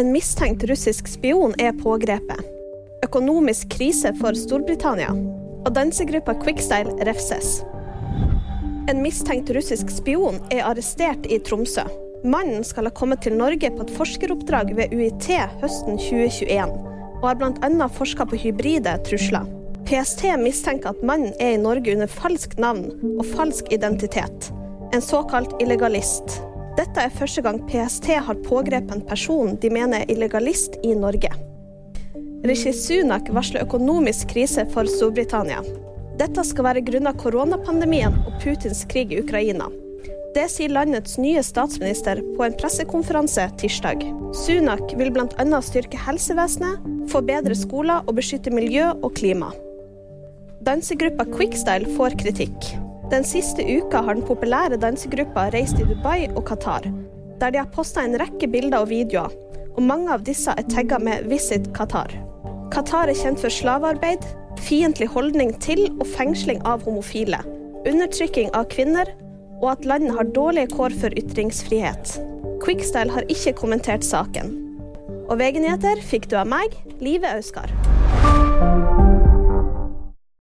En mistenkt russisk spion er pågrepet. Økonomisk krise for Storbritannia. Og dansegruppa Quickstyle refses. En mistenkt russisk spion er arrestert i Tromsø. Mannen skal ha kommet til Norge på et forskeroppdrag ved UiT høsten 2021, og har bl.a. forska på hybride trusler. PST mistenker at mannen er i Norge under falskt navn og falsk identitet. En såkalt illegalist. Dette er første gang PST har pågrepet en person de mener er illegalist i Norge. Rishi Sunak varsler økonomisk krise for Storbritannia. Dette skal være grunnet koronapandemien og Putins krig i Ukraina. Det sier landets nye statsminister på en pressekonferanse tirsdag. Sunak vil bl.a. styrke helsevesenet, få bedre skoler og beskytte miljø og klima. Dansegruppa Quickstyle får kritikk. Den siste uka har den populære dansegruppa reist i Dubai og Qatar, der de har posta en rekke bilder og videoer, og mange av disse er tagga med 'Visit Qatar'. Qatar er kjent for slavearbeid, fiendtlig holdning til og fengsling av homofile, undertrykking av kvinner, og at landet har dårlige kår for ytringsfrihet. Quickstyle har ikke kommentert saken. Og VG-nyheter fikk du av meg, Live Auskar.